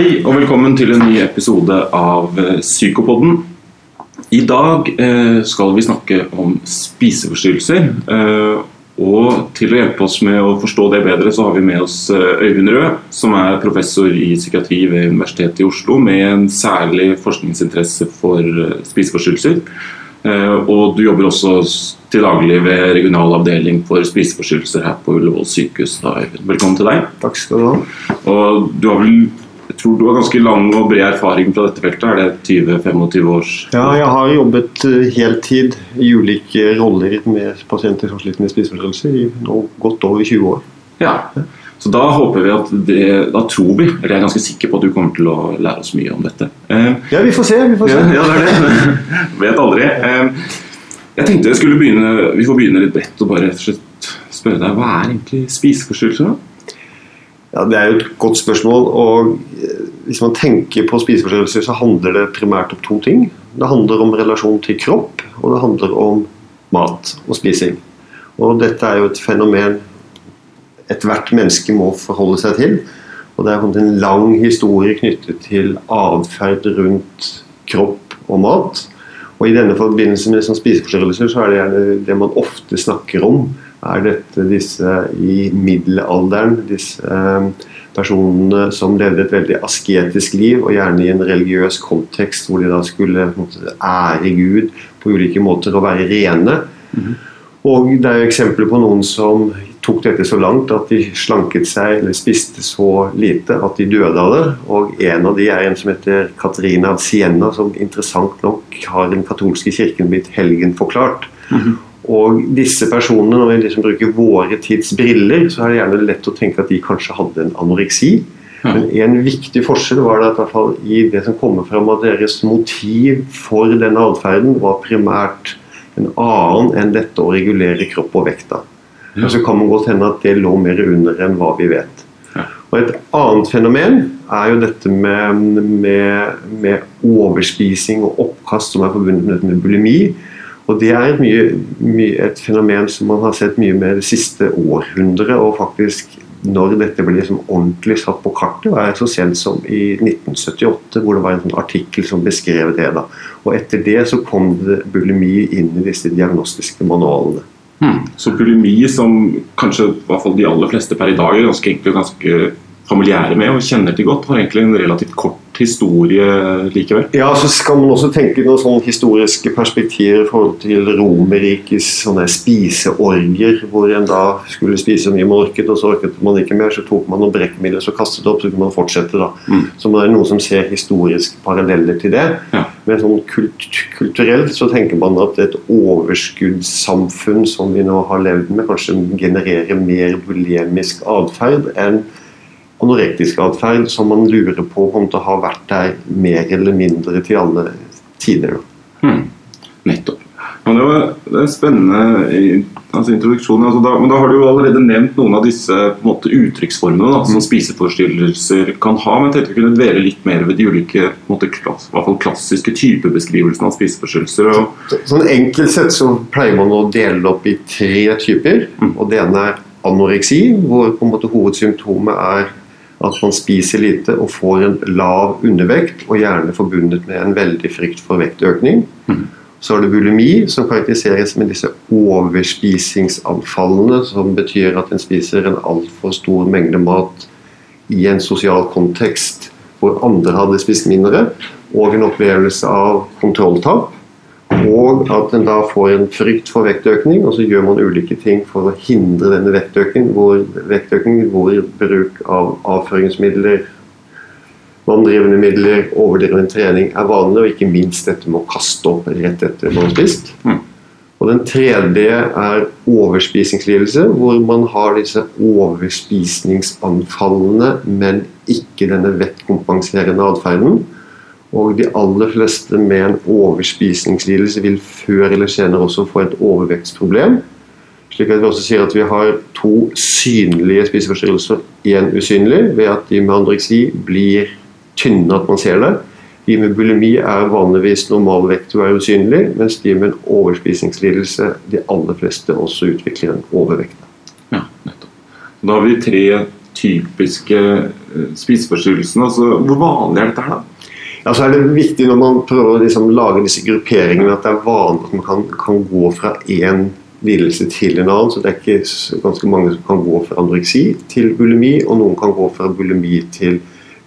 Hei og velkommen til en ny episode av eh, Psykopodden. I dag eh, skal vi snakke om spiseforstyrrelser. Eh, og til å hjelpe oss med å forstå det bedre, så har vi med oss Øyvind Rød, som er professor i psykiatri ved Universitetet i Oslo, med en særlig forskningsinteresse for spiseforstyrrelser. Og du jobber også til daglig ved regional avdeling for spiseforstyrrelser her på Ullevål sykehus. Da. Velkommen til deg. Takk skal du ha. Og du har vel jeg tror du har ganske lang og bred erfaring fra dette feltet. Er det 20-25 års Ja, jeg har jobbet eh, heltid i ulike roller med pasienter som sliter med spiseforstyrrelser i nå godt over 20 år. Ja. Så da håper vi at det Da tror vi, eller jeg er ganske sikker på at du kommer til å lære oss mye om dette. Eh, Ja, vi får se. vi får se. ja, det er det. Vet aldri. Eh, jeg tenkte jeg skulle begynne Vi får begynne litt bredt og bare rett og slett spørre deg hva er egentlig spiseforstyrrelser? da? Ja, Det er jo et godt spørsmål. og eh, Hvis man tenker på spiseforstyrrelser, så handler det primært om to ting. Det handler om relasjon til kropp, og det handler om mat og spising. Og Dette er jo et fenomen ethvert menneske må forholde seg til. Og Det er en lang historie knyttet til atferd rundt kropp og mat. Og I denne forbindelse med sånn spiseforstyrrelser så er det gjerne det man ofte snakker om, er dette disse i middelalderen, disse eh, personene som levde et veldig asketisk liv, og gjerne i en religiøs kontekst hvor de da skulle på en måte, ære Gud på ulike måter og være rene. Og det er jo eksempler på noen som tok dette så langt at de slanket seg eller spiste så lite at de døde av det. Og en av de er en som heter Katarina av Siena, som interessant nok har den katolske kirken blitt helgenforklart. Og disse personene, når vi liksom bruker våre tids briller, så er det gjerne lett å tenke at de kanskje hadde en anoreksi. Ja. Men en viktig forskjell var det at i, hvert fall i det som kommer fram at deres motiv for denne atferden, var primært en annen enn dette å regulere kropp og vekta. Ja. Og så kan man godt hende at det lå mer under enn hva vi vet. Ja. Og Et annet fenomen er jo dette med, med, med overspising og oppkast som er forbundet med bulimi. Og Det er et, mye, mye, et fenomen som man har sett mye med det siste århundret. og faktisk når dette ble liksom ordentlig satt på kartet, var så sent som i 1978, hvor det var en sånn artikkel som beskrev det. da. Og Etter det så kom det bulimi inn i disse diagnostiske manualene. Hmm. Så bulimi, som kanskje i hvert fall de aller fleste per i dag er ganske ganske familiære med og kjenner til godt, har egentlig en relativt kort historie likevel. Ja, så skal man også tenke noen sånne historiske perspektiver i forhold til Romerrikes sånne spiseorger, hvor en da skulle spise mye man orket, og så orket man ikke mer, så tok man noen brekkmidler, så kastet det opp, så kunne man fortsette. da. Mm. Så det er noen som ser historiske paralleller til det. Ja. Men sånn kult kulturelt så tenker man at et overskuddssamfunn som vi nå har levd med, kanskje genererer mer bulemisk atferd enn anorektisk atferd, som man lurer på om det har vært der mer eller mindre til alle tider. Hmm. Nettopp. Men det var det er spennende i- altså introduksjon. Altså da, men da har du jo allerede nevnt noen av disse måte, uttrykksformene da, som spiseforstyrrelser kan ha. Men jeg tenkte vi kunne dvele litt mer ved de ulike på måte, klass, i hvert fall klassiske typebeskrivelsene av spiseforstyrrelser. Og, Så- Sånn enkelt sett så pleier man å dele opp i tre typer. Mm. og Det ene er anoreksi, hvor på en måte hovedsymptomet er at man spiser lite og får en lav undervekt, og gjerne forbundet med en veldig frykt for vektøkning. Mm. Så er det bulimi, som karakteriseres med disse overspisingsanfallene, som betyr at en spiser en altfor stor mengde mat i en sosial kontekst hvor andre hadde spist mindre, og en opplevelse av kontrolltap. Og at en da får en frykt for vektøkning, og så gjør man ulike ting for å hindre denne vektøkningen, hvor, vektøkning, hvor bruk av avføringsmidler, vanndrivende midler, overdreven trening er vanlig, og ikke minst dette med å kaste opp rett etter man har spist. Mm. Og Den tredje er overspisingslidelse, hvor man har disse overspisningsanfallene, men ikke denne vettkompenserende atferden. Og de aller fleste med en overspisingslidelse vil før eller senere også få et overvektsproblem. Slik at vi også sier at vi har to synlige spiseforstyrrelser, én usynlig, ved at de med andreksi blir tynne at man ser det. De med bulimi er vanligvis normalvekt og er usynlig, mens de med en overspisingslidelse, de aller fleste også utvikler en overvekt. ja, nettopp. Da har vi tre typiske eh, spiseforstyrrelsene? Altså, hvor vanlig er dette her, da? Ja, så er det viktig når man prøver å liksom lage disse grupperingene, at det er vanlig at man kan, kan gå fra én lidelse til en annen. Så det er ikke ganske mange som kan gå fra anoreksi til bulimi, og noen kan gå fra bulimi til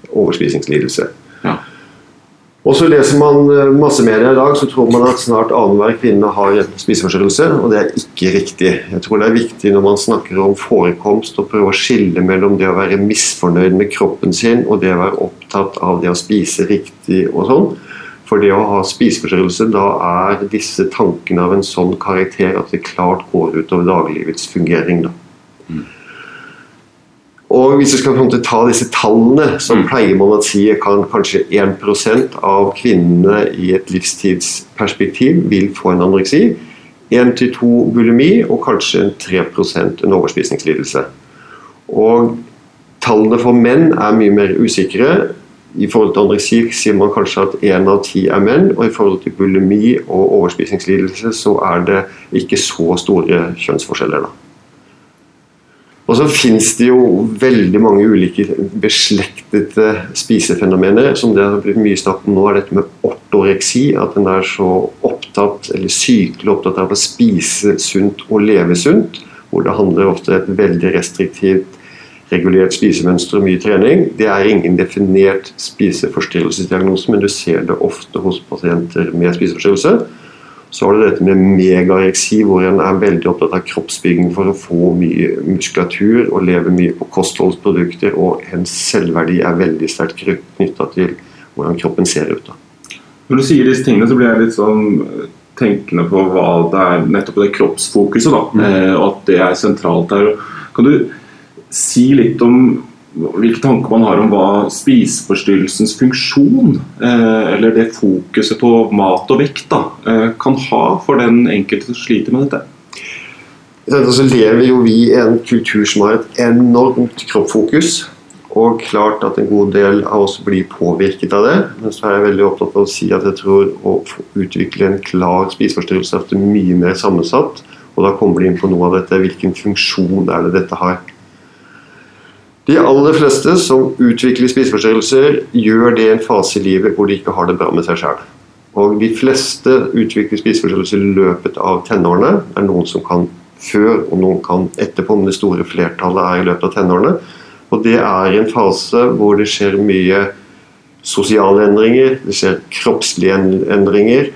overspisingslidelse. Og så leser man masse medier i dag, så tror man at snart annenhver kvinne har spiseforstyrrelse, og det er ikke riktig. Jeg tror det er viktig når man snakker om forekomst, å prøve å skille mellom det å være misfornøyd med kroppen sin og det å være opptatt av det å spise riktig og sånn. For det å ha spiseforstyrrelse, da er disse tankene av en sånn karakter at det klart går utover dagliglivets fungering. da. Og hvis vi skal ta disse tallene, så Mm. pleier man å si kan kanskje 1% av kvinnene i et livstidsperspektiv vil få en anoreksi. 1-2 bulimi og kanskje 3% en overspisingslidelse. Og tallene for menn er mye mer usikre. I forhold til anoreksi sier man kanskje at én av ti er menn, og i forhold til bulimi og overspisingslidelse så er det ikke så store kjønnsforskjeller. da. Og så finnes det jo veldig mange ulike beslektede spisefenomener. Som det har blitt mye snakk om nå, er dette med ortoreksi. At en er så opptatt, eller sykelig opptatt av å spise sunt og leve sunt. Hvor det handler ofte om et veldig restriktivt regulert spisemønster og mye trening. Det er ingen definert spiseforstyrrelsesdiagnose, men du ser det ofte hos pasienter med spiseforstyrrelse. Så har du dette med megareksi, hvor en er veldig opptatt av kroppsbygging for å få mye muskulatur og leve mye på kostholdsprodukter, og ens selvverdi er veldig sterkt knytta til hvordan kroppen ser ut. Da. Når du sier disse tingene, så blir jeg litt sånn eh, tenkende på hva det er nettopp det kroppsfokuset, da. mm. og at det er sentralt her. Kan du si litt om hvilke tanker man har om hva spiseforstyrrelsens funksjon, eh, eller det fokuset på mat og vekt, da, eh, kan ha for den enkelte som sliter med dette? Så lever jo vi i en kultur som har et enormt kroppfokus. Og klart at en god del av oss blir påvirket av det. Men så er jeg veldig opptatt av å si at jeg tror å utvikle en klar spiseforstyrrelse er mye mer sammensatt. Og da kommer de inn på noe av dette. Hvilken funksjon er det dette har? De aller fleste som utvikler spiseforstyrrelser, gjør det i en fase i livet hvor de ikke har det bra med seg sjøl. Og de fleste utvikler spiseforstyrrelser i løpet av tenårene. Det er noen som kan før, og noen kan etterpå, men det store flertallet er i løpet av tenårene. Og det er en fase hvor det skjer mye sosiale endringer, det skjer kroppslige endringer.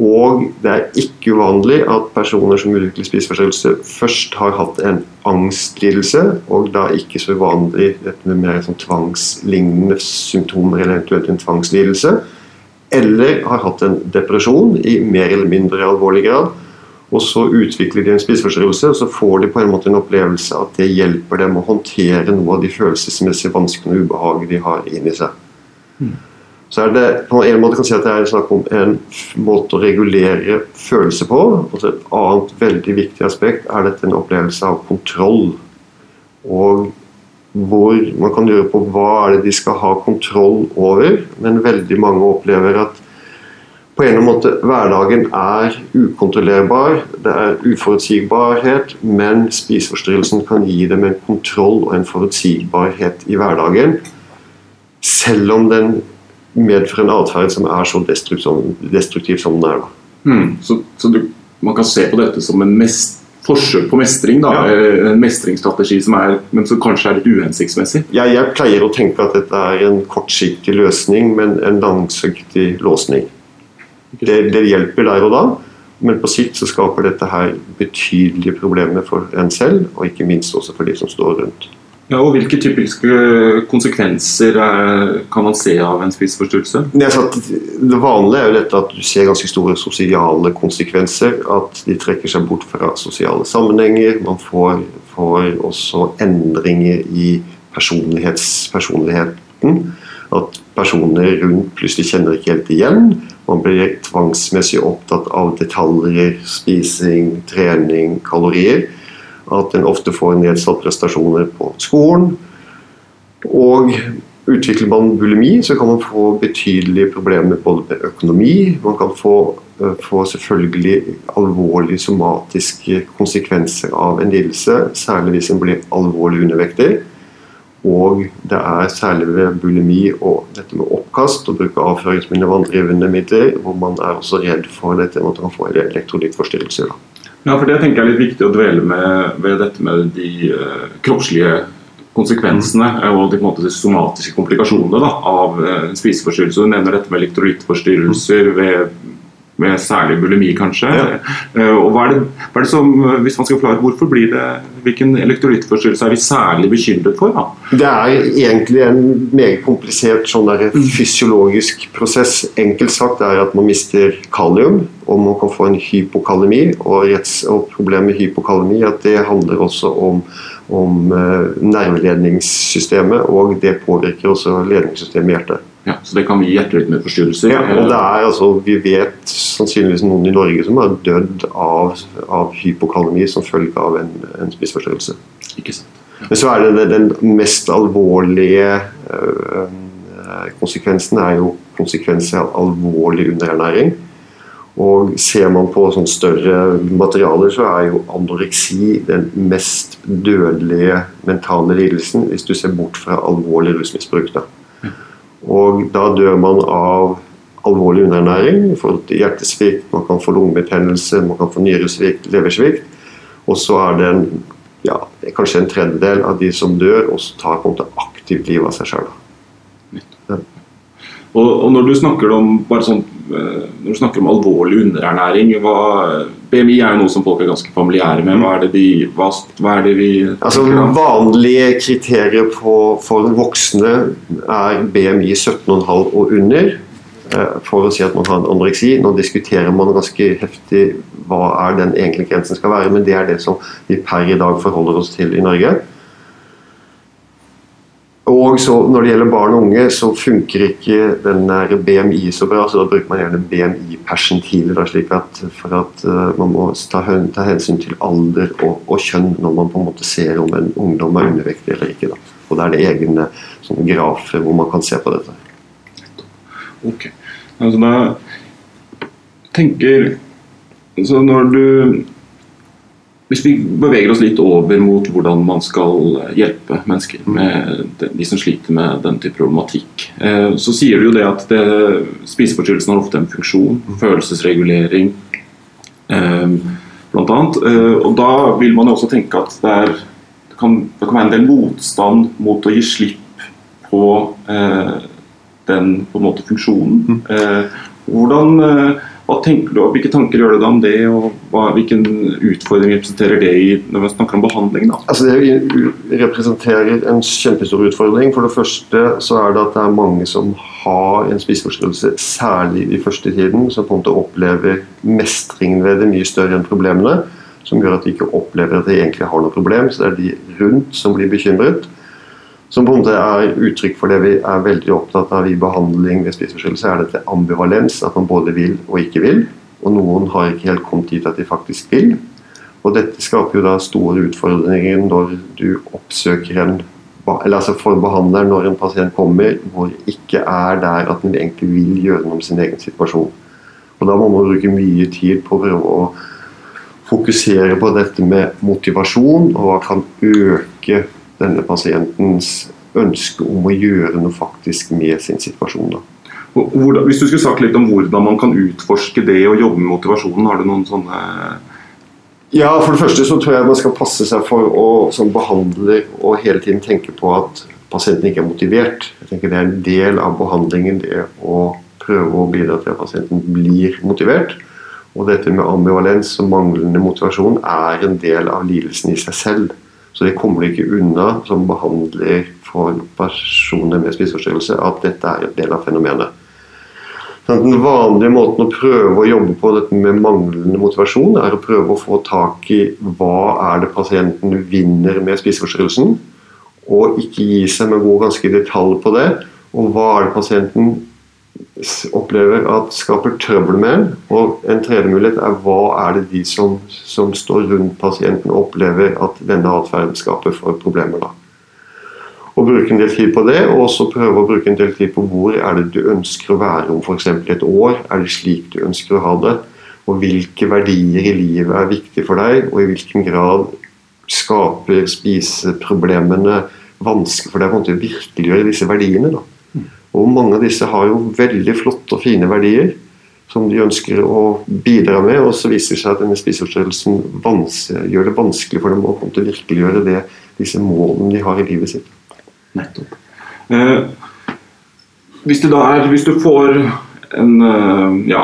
Og det er ikke uvanlig at personer som utvikler spiseforstyrrelse, først har hatt en angstlidelse, og da ikke så uvanlig dette med mer sånn tvangslignende symptomer eller eventuelt en tvangslidelse. Eller har hatt en depresjon i mer eller mindre alvorlig grad. Og så utvikler de en spiseforstyrrelse, og så får de på en måte en opplevelse at det hjelper dem å håndtere noe av de følelsesmessige vanskene og ubehaget de har inni seg. Så er det på en måte kan si at det er snakk om en måte å regulere følelser på. Og så et annet veldig viktig aspekt er dette en opplevelse av kontroll. Og hvor man kan gjøre på hva er det de skal ha kontroll over. Men veldig mange opplever at på en måte hverdagen er ukontrollerbar, det er uforutsigbarhet, men spiseforstyrrelsen kan gi dem en kontroll og en forutsigbarhet i hverdagen. Selv om den medfører en atferd som er så destruktiv som den er. Mm. Så, så du, man kan se på dette som en mest, forsøk på mestring, da, Ja. en mestringsstrategi som er, men som kanskje er litt uhensiktsmessig? Jeg, jeg pleier å tenke at dette er en kortsiktig løsning, men en langsiktig låsning. Det, det hjelper der og da, men på sikt så skaper dette her betydelige problemer for en selv, og ikke minst også for de som står rundt. Ja, og Hvilke typiske konsekvenser eh, kan man se av en spiseforstyrrelse? Det, er det vanlige er jo dette at du ser ganske store sosiale konsekvenser. At de trekker seg bort fra sosiale sammenhenger. Man får, får også endringer i personligheten. At personer rundt plutselig kjenner ikke helt igjen. Man blir tvangsmessig opptatt av detaljer, spising, trening, kalorier. At en ofte får nedsatt prestasjoner på skolen. Og utvikler man bulimi, så kan man få betydelige problemer både med økonomi. Man kan få, eh, få selvfølgelig alvorlige somatiske konsekvenser av en lidelse, særlig hvis en blir alvorlig undervektig. Og det er særlig ved bulimi og dette med oppkast og bruk av avføringsmidler og vanndrivende midler, hvor man er også redd for dette at man kan få elektrolyttforstyrrelser. Ja, for Det tenker jeg er litt viktig å dvele med ved dette med de uh, kroppslige konsekvensene og de, måte, de somatiske komplikasjonene da, av uh, spiseforstyrrelse. Du nevner dette med elektrolyttforstyrrelser ved med særlig bulimi, kanskje. Ja. Uh, og hva er, det, hva er, det, som, hvis man skal forklare Hvorfor blir det, Hvilken elektrolyttforstyrrelse er vi særlig bekymret for? Da? Det er egentlig en meget komplisert sånn der, mm. fysiologisk prosess. Enkelt sagt er at man mister kalium, og man kan få en hypokalemi. Og, retts, og problemet med hypokalemi er at det handler også om om eh, nerveledningssystemet, og det påvirker også ledningssystemet i hjertet. Ja, Så det kan gi hjerterytmeforstyrrelser? Ja, og det er altså, vi vet sannsynligvis noen i Norge som har dødd av, av hypokalemi som følge av en, en spiseforstyrrelse. Ikke sant. Ja. Men så er det den mest alvorlige øh, konsekvensen er jo konsekvenser av alvorlig underernæring. Og ser man på sånn større materialer, så er jo anoreksi den mest dødelige mentale lidelsen, hvis du ser bort fra alvorlig rusmisbruk. Da. Og da dør man av alvorlig underernæring, til hjertesvikt, man kan få lungebetennelse, man kan få nyresvikt, leversvikt. Og så er det en, ja, kanskje en tredjedel av de som dør, også tar på en måte aktivt liv av seg sjøl. Og, og, når du snakker om bare sånn, eh, når du snakker om alvorlig underernæring hva, BMI er jo noe som folk er ganske familiære med. Hva er det, de, hva, hva er det vi altså, Vanlige kriterier på, for voksne er BMI 17,5 og under. Eh, for å si at man har en anoreksi. Nå diskuterer man ganske heftig hva er den egentlige grensen skal være, men det er det som vi per i dag forholder oss til i Norge. Og så Når det gjelder barn og unge, så funker ikke den der BMI så bra. så Da bruker man gjerne BMI-persentiler, slik at for at uh, man må ta, hensyn til alder og, og, kjønn når man på en måte ser om en ungdom er undervektig eller ikke. Da. Og Da er det egne sånn, grafer hvor man kan se på dette. Ok. Altså da tenker Så når du hvis vi beveger oss litt over mot hvordan man skal hjelpe mennesker med de som sliter med den type problematikk, eh, så sier du jo det at det, spiseforstyrrelsen har ofte en funksjon. Følelsesregulering, eh, blant annet. Eh, og da vil man jo også tenke at det, er, det, kan, det kan være en del motstand mot å gi slipp på den på en måte funksjonen. Hvordan hva tenker du, Hvilke tanker gjør du deg om det, og hva, hvilken utfordring representerer det i, når vi snakker om behandling? Da? Altså Det representerer en kjempestor utfordring. For det første så er det at det er mange som har en spiseforstyrrelse, særlig i første tiden, som på en måte opplever mestringen ved det mye større enn problemene. Som gjør at de ikke opplever at de egentlig har noe problem. Så det er de rundt som blir bekymret. Som på en måte er uttrykk for det vi er veldig opptatt av i behandling ved spiseforstyrrelse, er dette ambivalens. At man både vil og ikke vil. Og noen har ikke helt kommet dit at de faktisk vil. Og dette skaper jo da store utfordringer når du oppsøker en eller altså for behandleren når en pasient kommer hvor ikke er der at den egentlig vil gjøre noe med sin egen situasjon. Og Da må man bruke mye tid på å prøve å fokusere på dette med motivasjon, og hva kan øke denne pasientens ønske om å gjøre noe faktisk med sin situasjon. Da. Hvordan, hvis du skulle sagt litt om hvordan man kan utforske det og jobbe med motivasjonen, har du noen sånne Ja, For det første så tror jeg man skal passe seg for å som behandler og hele tiden tenke på at pasienten ikke er motivert. Jeg tenker Det er en del av behandlingen det å prøve å bidra til at pasienten blir motivert. Og dette med ambivalens og manglende motivasjon er en del av lidelsen i seg selv. Så det kommer ikke unna som behandler for personer med spiseforstyrrelse at dette er en del av fenomenet. Den vanlige måten å prøve å jobbe på dette med manglende motivasjon, er å prøve å få tak i hva er det pasienten vinner med spiseforstyrrelsen, og ikke gi seg god gå ganske detalj på det. Og hva er det pasienten opplever at skaper trøbbel med. Og en tredje mulighet er hva er det de som, som står rundt pasienten opplever at denne atferden skaper for problemer. da. Og bruke en del tid på det, og også prøve å bruke en del tid på hvor er det du ønsker å være om f.eks. et år. Er det slik du ønsker å ha det? Og hvilke verdier i livet er viktige for deg, og i hvilken grad skaper spiseproblemene vanskelig for deg å virkeliggjøre disse verdiene. Da. Og mange av disse har jo veldig flotte og fine verdier som de ønsker å bidra med, og så viser det seg at denne spiseforstyrrelsen gjør det vanskelig for dem å komme til å virkeliggjøre det, disse målene de har i livet sitt. Nettopp. Eh, hvis, du er, hvis du får en, eh, ja,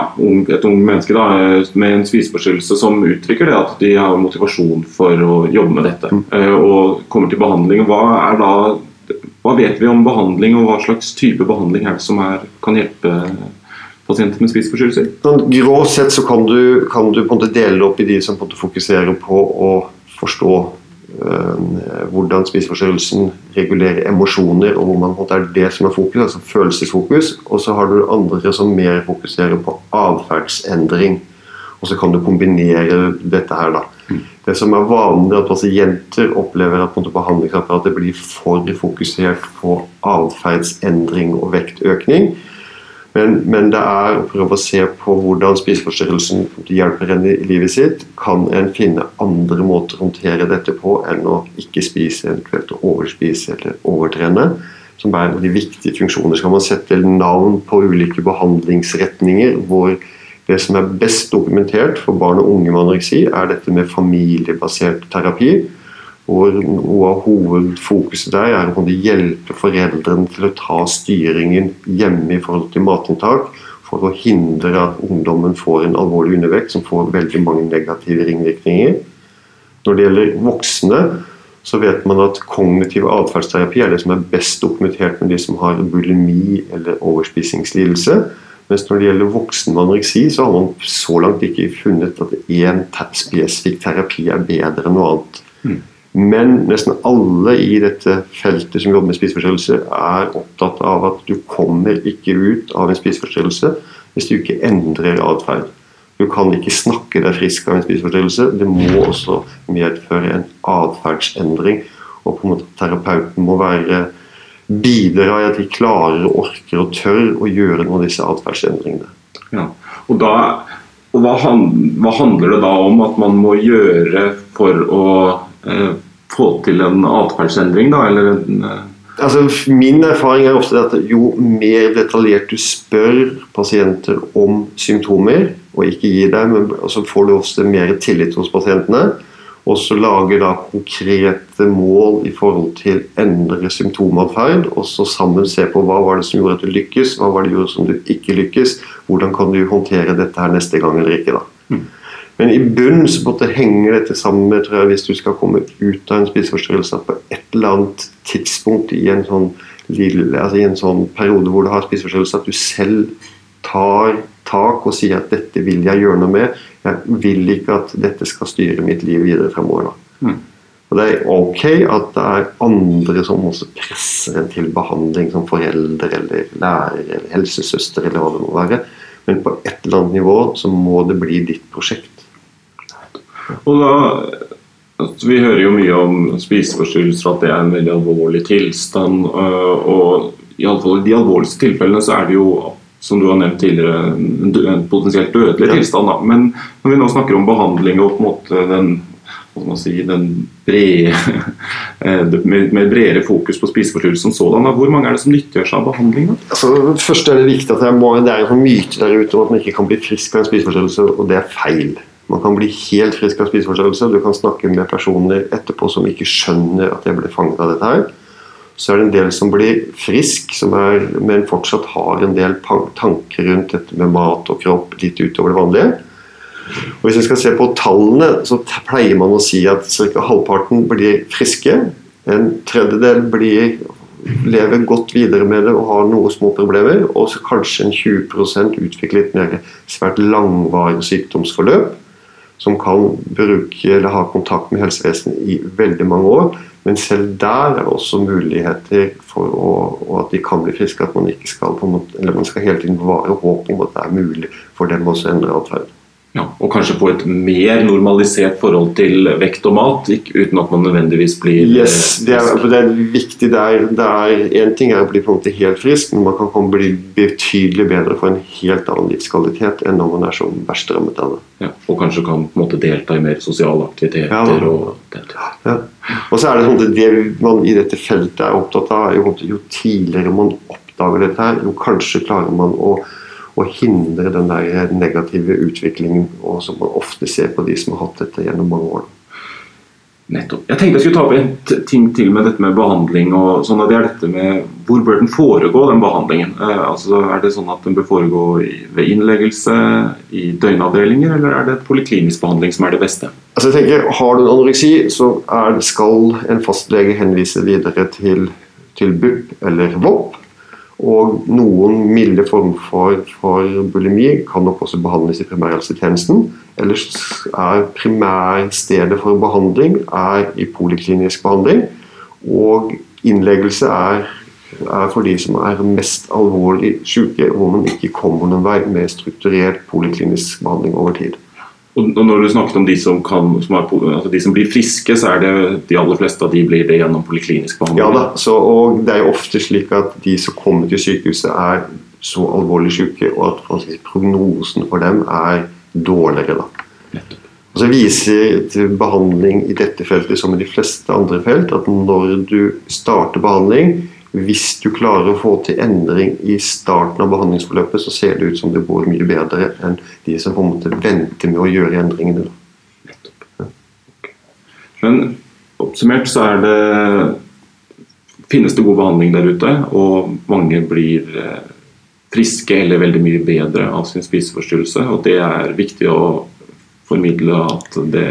et ung menneske da, med en spiseforstyrrelse som uttrykker det at de har motivasjon for å jobbe med dette, mm. Eh, og kommer til behandling, hva, er da, hva vet vi om behandling, og hva slags type behandling er det som er, kan hjelpe pasienter med spiseforstyrrelser? Sånn, grovt sett så kan du, kan du, dele opp i de som på fokuserer på å forstå øh, hvordan spiseforstyrrelsen regulerer emosjoner, og hvor man på er det som er fokus, altså følelsesfokus. Og så har du andre som mer fokuserer på atferdsendring. Og så kan du kombinere dette her, da. Det som er vanlig, at pasienter opplever at behandlingsapparatet blir for fokusert på atferdsendring og vektøkning. Men, men, det er å prøve å se på hvordan spiseforstyrrelsen hjelper en i livet sitt. Kan en finne andre måter å håndtere dette på enn å ikke spise, eventuelt overspise eller overtrene? Som er de viktige funksjoner. Så kan man sette navn på ulike behandlingsretninger hvor det som er best dokumentert for barn og unge med anoreksi, er dette med familiebasert terapi hvor noe av hovedfokuset der er å hjelpe foreldrene til å ta styringen hjemme i forhold til matinntak, for å hindre at ungdommen får en alvorlig undervekt som får veldig mange negative ringvirkninger. Når det gjelder voksne, så vet man at kognitiv atferdsterapi er det som er best dokumentert med de som har bulimi eller overspisingslidelse. Mens når det gjelder voksen med anoreksi, så har man så langt ikke funnet at én spesifikk terapi er bedre enn noe annet. Mm. Men nesten alle i dette feltet som jobber med spiseforstyrrelse, er opptatt av at du kommer ikke ut av en spiseforstyrrelse hvis du ikke endrer atferd. Du kan ikke snakke deg frisk av en spiseforstyrrelse. Det må også medføre en atferdsendring. Og på en måte terapeuten må være bidra i at de klarer, orker og tør å gjøre noen av disse atferdsendringene. Ja. Og, da, og hva, hva, handler det da om at man må gjøre for å eh, få til en atferdsendring, da? Eller en, eh, Altså, min erfaring er ofte at jo mer detaljert du spør pasienter om symptomer, og ikke gir dem, så får du ofte mer tillit hos pasientene. Og så lager da konkrete mål i forhold til endre symptomatferd. Og så sammen se på hva var det som gjorde at du lykkes, hva var det gjorde som du ikke lykkes. Hvordan kan du håndtere dette her neste gang eller ikke. da. Mm. Men i bunnen så måtte henger dette sammen med tror jeg, hvis du skal komme ut av en spiseforstyrrelse på et eller annet tidspunkt i en sånn, altså i en sånn periode hvor du har spiseforstyrrelse, at du selv tar tak og sier at 'dette vil jeg gjøre noe med'. Jeg vil ikke at dette skal styre mitt liv videre fremover. Mm. Og Det er ok at det er andre som også presser en til behandling, som foreldre eller lærer eller helsesøster eller hva det må være. Men på et eller annet nivå så må det bli ditt prosjekt. Og da altså, Vi hører jo mye om spiseforstyrrelser, at det er en veldig alvorlig tilstand. Øh, og i alle fall i de alvorligste tilfellene så er det jo som du har nevnt tidligere, en potensielt dødelig tilstand. Da. Men når vi nå snakker om behandling og på en måte den, si, den brede, eh, med, med bredere fokus på spiseforstyrrelser som sådan, da. hvor mange er det som nyttiggjør seg av behandling? Da? Altså, først er Det viktig at det, må, det er en myte der ute om at man ikke kan bli frisk av en spiseforstyrrelse, og det er feil. Man kan bli helt frisk av spiseforstyrrelse. Du kan snakke med personer etterpå som ikke skjønner at jeg ble fanget av dette her. Så er det en del som blir frisk, som er, men fortsatt har en del tanker rundt dette med mat og kropp litt utover det vanlige. Og Hvis vi skal se på tallene, så pleier man å si at ca. halvparten blir friske. En tredjedel blir, lever godt videre med det og har noen små problemer. Og så kanskje en 20 utvikler litt mer svært langvarig sykdomsforløp som kan bruke eller ha kontakt med helsevesenet i veldig mange år. Men selv der er det også muligheter for å, at de kan bli friske. At man ikke skal på en måte, eller man skal hele tiden bevare håp om at det er mulig for dem også å endre atferd. Ja, og kanskje få et mer normalisert forhold til vekt og mat, uten at man nødvendigvis blir Yes, det er, det er viktig der. Er, en ting er å bli på en måte helt frisk, men man kan komme bli betydelig bedre for en helt annen livskvalitet enn når man er som verst rammet av det. ja, Og kanskje kan på en måte delta i mer sosiale aktiviteter. Ja, og den. Ja. Og så er det sånn at det man i dette feltet er opptatt av, jo, jo tidligere man oppdager dette, her, jo kanskje klarer man å, å hindre den der negative utviklingen og som man ofte ser på de som har hatt dette gjennom mange år. Nettopp. Jeg tenkte jeg skulle ta opp en ting til med dette med behandling. og sånn, at det er dette med Hvor bør den foregå, den behandlingen? Eh, altså Er det sånn at den bør foregå i, ved innleggelse, i døgnavdelinger, eller er det et poliklinisk behandling som er det beste? Altså jeg tenker, Har du en anoreksi, så er, skal en fastlege henvise videre til, til BUP eller VOP. Og noen milde form for, for bulimi kan nok også behandles i primærhelsetjenesten. Ellers er primærstedet for behandling er i poliklinisk behandling. Og innleggelse er, er for de som er mest alvorlig syke, hvor man ikke kommer noen vei med strukturert poliklinisk behandling over tid. Og når du snakket om de som, kan, som, er, altså de som blir friske, så er det de aller fleste av de blir det gjennom poliklinisk behandling? Ja da, så, og det er jo ofte slik at de som kommer til sykehuset er så alvorlig syke, og at prognosen for dem er dårligere. da. Og så viser behandling i dette feltet som i de fleste andre felt at når du starter behandling, hvis du klarer å få til endring i starten av behandlingsforløpet, så ser det ut som det går mye bedre enn de som på en måte venter med å gjøre endringene. Ja. Men oppsummert så er det finnes det god behandling der ute, og mange blir eh, friske eller veldig mye bedre av sin spiseforstyrrelse. Og det er viktig å formidle at det,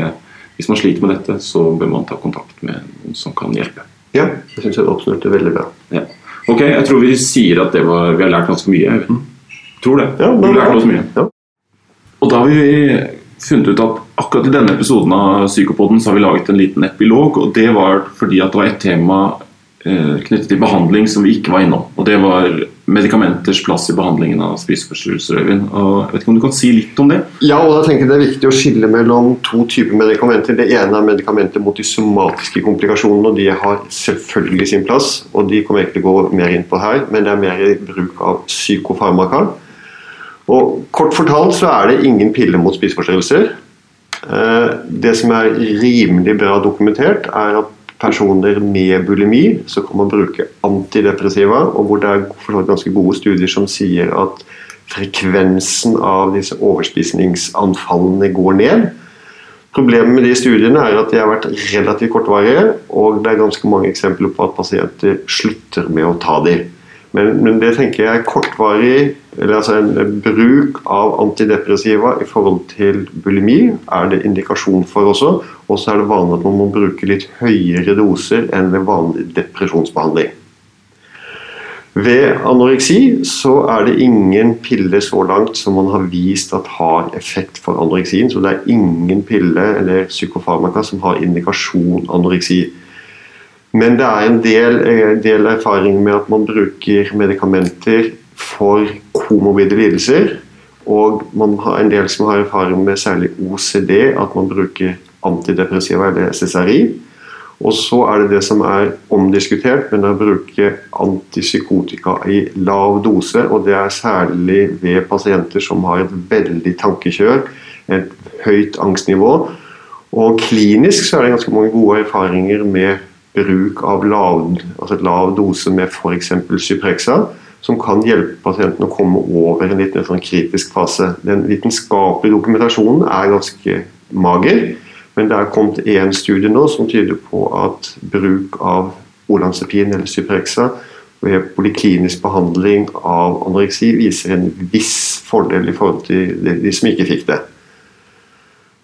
hvis man sliter med dette, så bør man ta kontakt med noen som kan hjelpe. Ja, jeg syns jeg oppsummerte veldig bra. Ja. Ok, jeg tror vi sier at det var, vi har lært ganske mye. Øyvind. Tror det. Ja, vi har lært oss mye. Ja. Og da har vi funnet ut at akkurat i denne episoden av Psykopoden så har vi laget en liten epilog, og det var fordi at det var et tema eh, knyttet til behandling som vi ikke var innom. Og det var medikamenters plass i behandlingen av spiseforstyrrelser. Og jeg vet ikke om du kan si litt om det? Ja, og da tenker jeg Det er viktig å skille mellom to typer medikamenter. Det ene er medikamenter mot de somatiske komplikasjonene, og de har selvfølgelig sin plass. og De kommer jeg ikke til å gå mer inn på her, men det er mer i bruk av psykofarmaka. Og Kort fortalt så er det ingen pille mot spiseforstyrrelser. Eh, Det som er rimelig bra dokumentert, er at personer med bulimi så kan man bruke antidepressiva, og hvor det er ganske gode studier som sier at frekvensen av disse overspisningsanfallene går ned. Problemet med de studiene er at de har vært relativt kortvarige, og det er ganske mange eksempler på at pasienter slutter med å ta de. Men, men det tenker jeg er kortvarig, eller altså en bruk av antidepressiva i forhold til bulimi er det indikasjon for også. Og så er det vanlig at man må bruke litt høyere doser enn ved vanlig depresjonsbehandling. Ved anoreksi så er det ingen pille så langt som man har vist at har effekt for anoreksien. Så det er ingen pille eller psykofarmaka som har indikasjon anoreksi. Men det er en del, eh, del erfaring med at man bruker medikamenter for komobide lidelser. Og man har en del som har erfaring med særlig OCD, at man bruker antidepressiva eller SSRI. Og så er det det som er omdiskutert, men å bruke antipsykotika i lav dose. Og det er særlig ved pasienter som har et veldig tankekjør, et høyt angstnivå. Og klinisk så er det ganske mange gode erfaringer med bruk av lav, altså lav dose med f.eks. Cyprexa, som kan hjelpe pasienten å komme over en litt sånn kritisk fase. Den vitenskapelige dokumentasjonen er ganske mager. Men det er kommet én studie nå som tyder på at bruk av olanzapin eller Cyprexa ved poliklinisk behandling av anoreksi viser en viss fordel i forhold til de som ikke fikk det.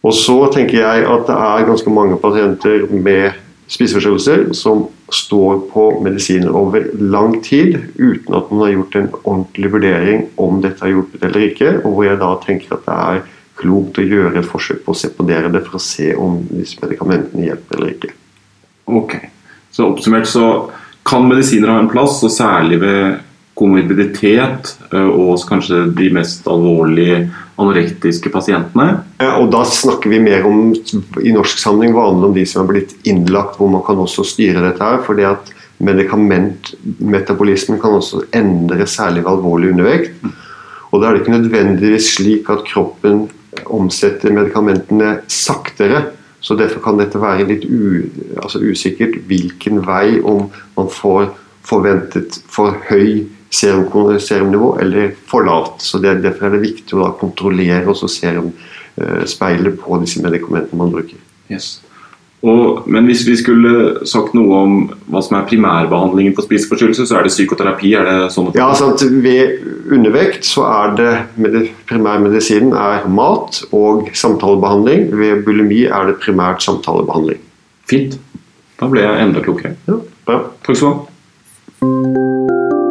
Og så tenker jeg at det er ganske mange pasienter med spiseforstyrrelser som står på medisiner over lang tid uten at man har gjort en ordentlig vurdering om dette har hjulpet eller ikke, og hvor jeg da tenker at det er klokt å gjøre et forsøk på å seponere det for å se om disse medikamentene hjelper eller ikke. Ok. Så oppsummert så kan medisiner ha en plass, og særlig ved komorbiditet eh, og kanskje de mest alvorlige anorektiske pasientene. Og da snakker vi mer om i norsk sammenheng vanlig om de som er blitt innlagt, hvor man kan også styre dette her. fordi at Medikamentmetabolismen kan også endre særlig ved alvorlig undervekt. Og da er det ikke nødvendigvis slik at kroppen omsetter medikamentene saktere. Så Derfor kan dette være litt u, altså usikkert hvilken vei, om man får forventet for høy serum, serumnivå eller for lavt. Så det, Derfor er det viktig å kontrollere også serumspeilet på disse medikamentene man bruker. Yes. Og, men hvis vi skulle sagt noe om hva som er primærbehandlingen for spiseforstyrrelse, så er det psykoterapi? er det sånn Ja, sant? Ved undervekt så er det med primærmedisinen er mat og samtalebehandling. Ved bulimi er det primært samtalebehandling. Fint. Da ble jeg enda klokere. Ja, bra. Takk skal du ha.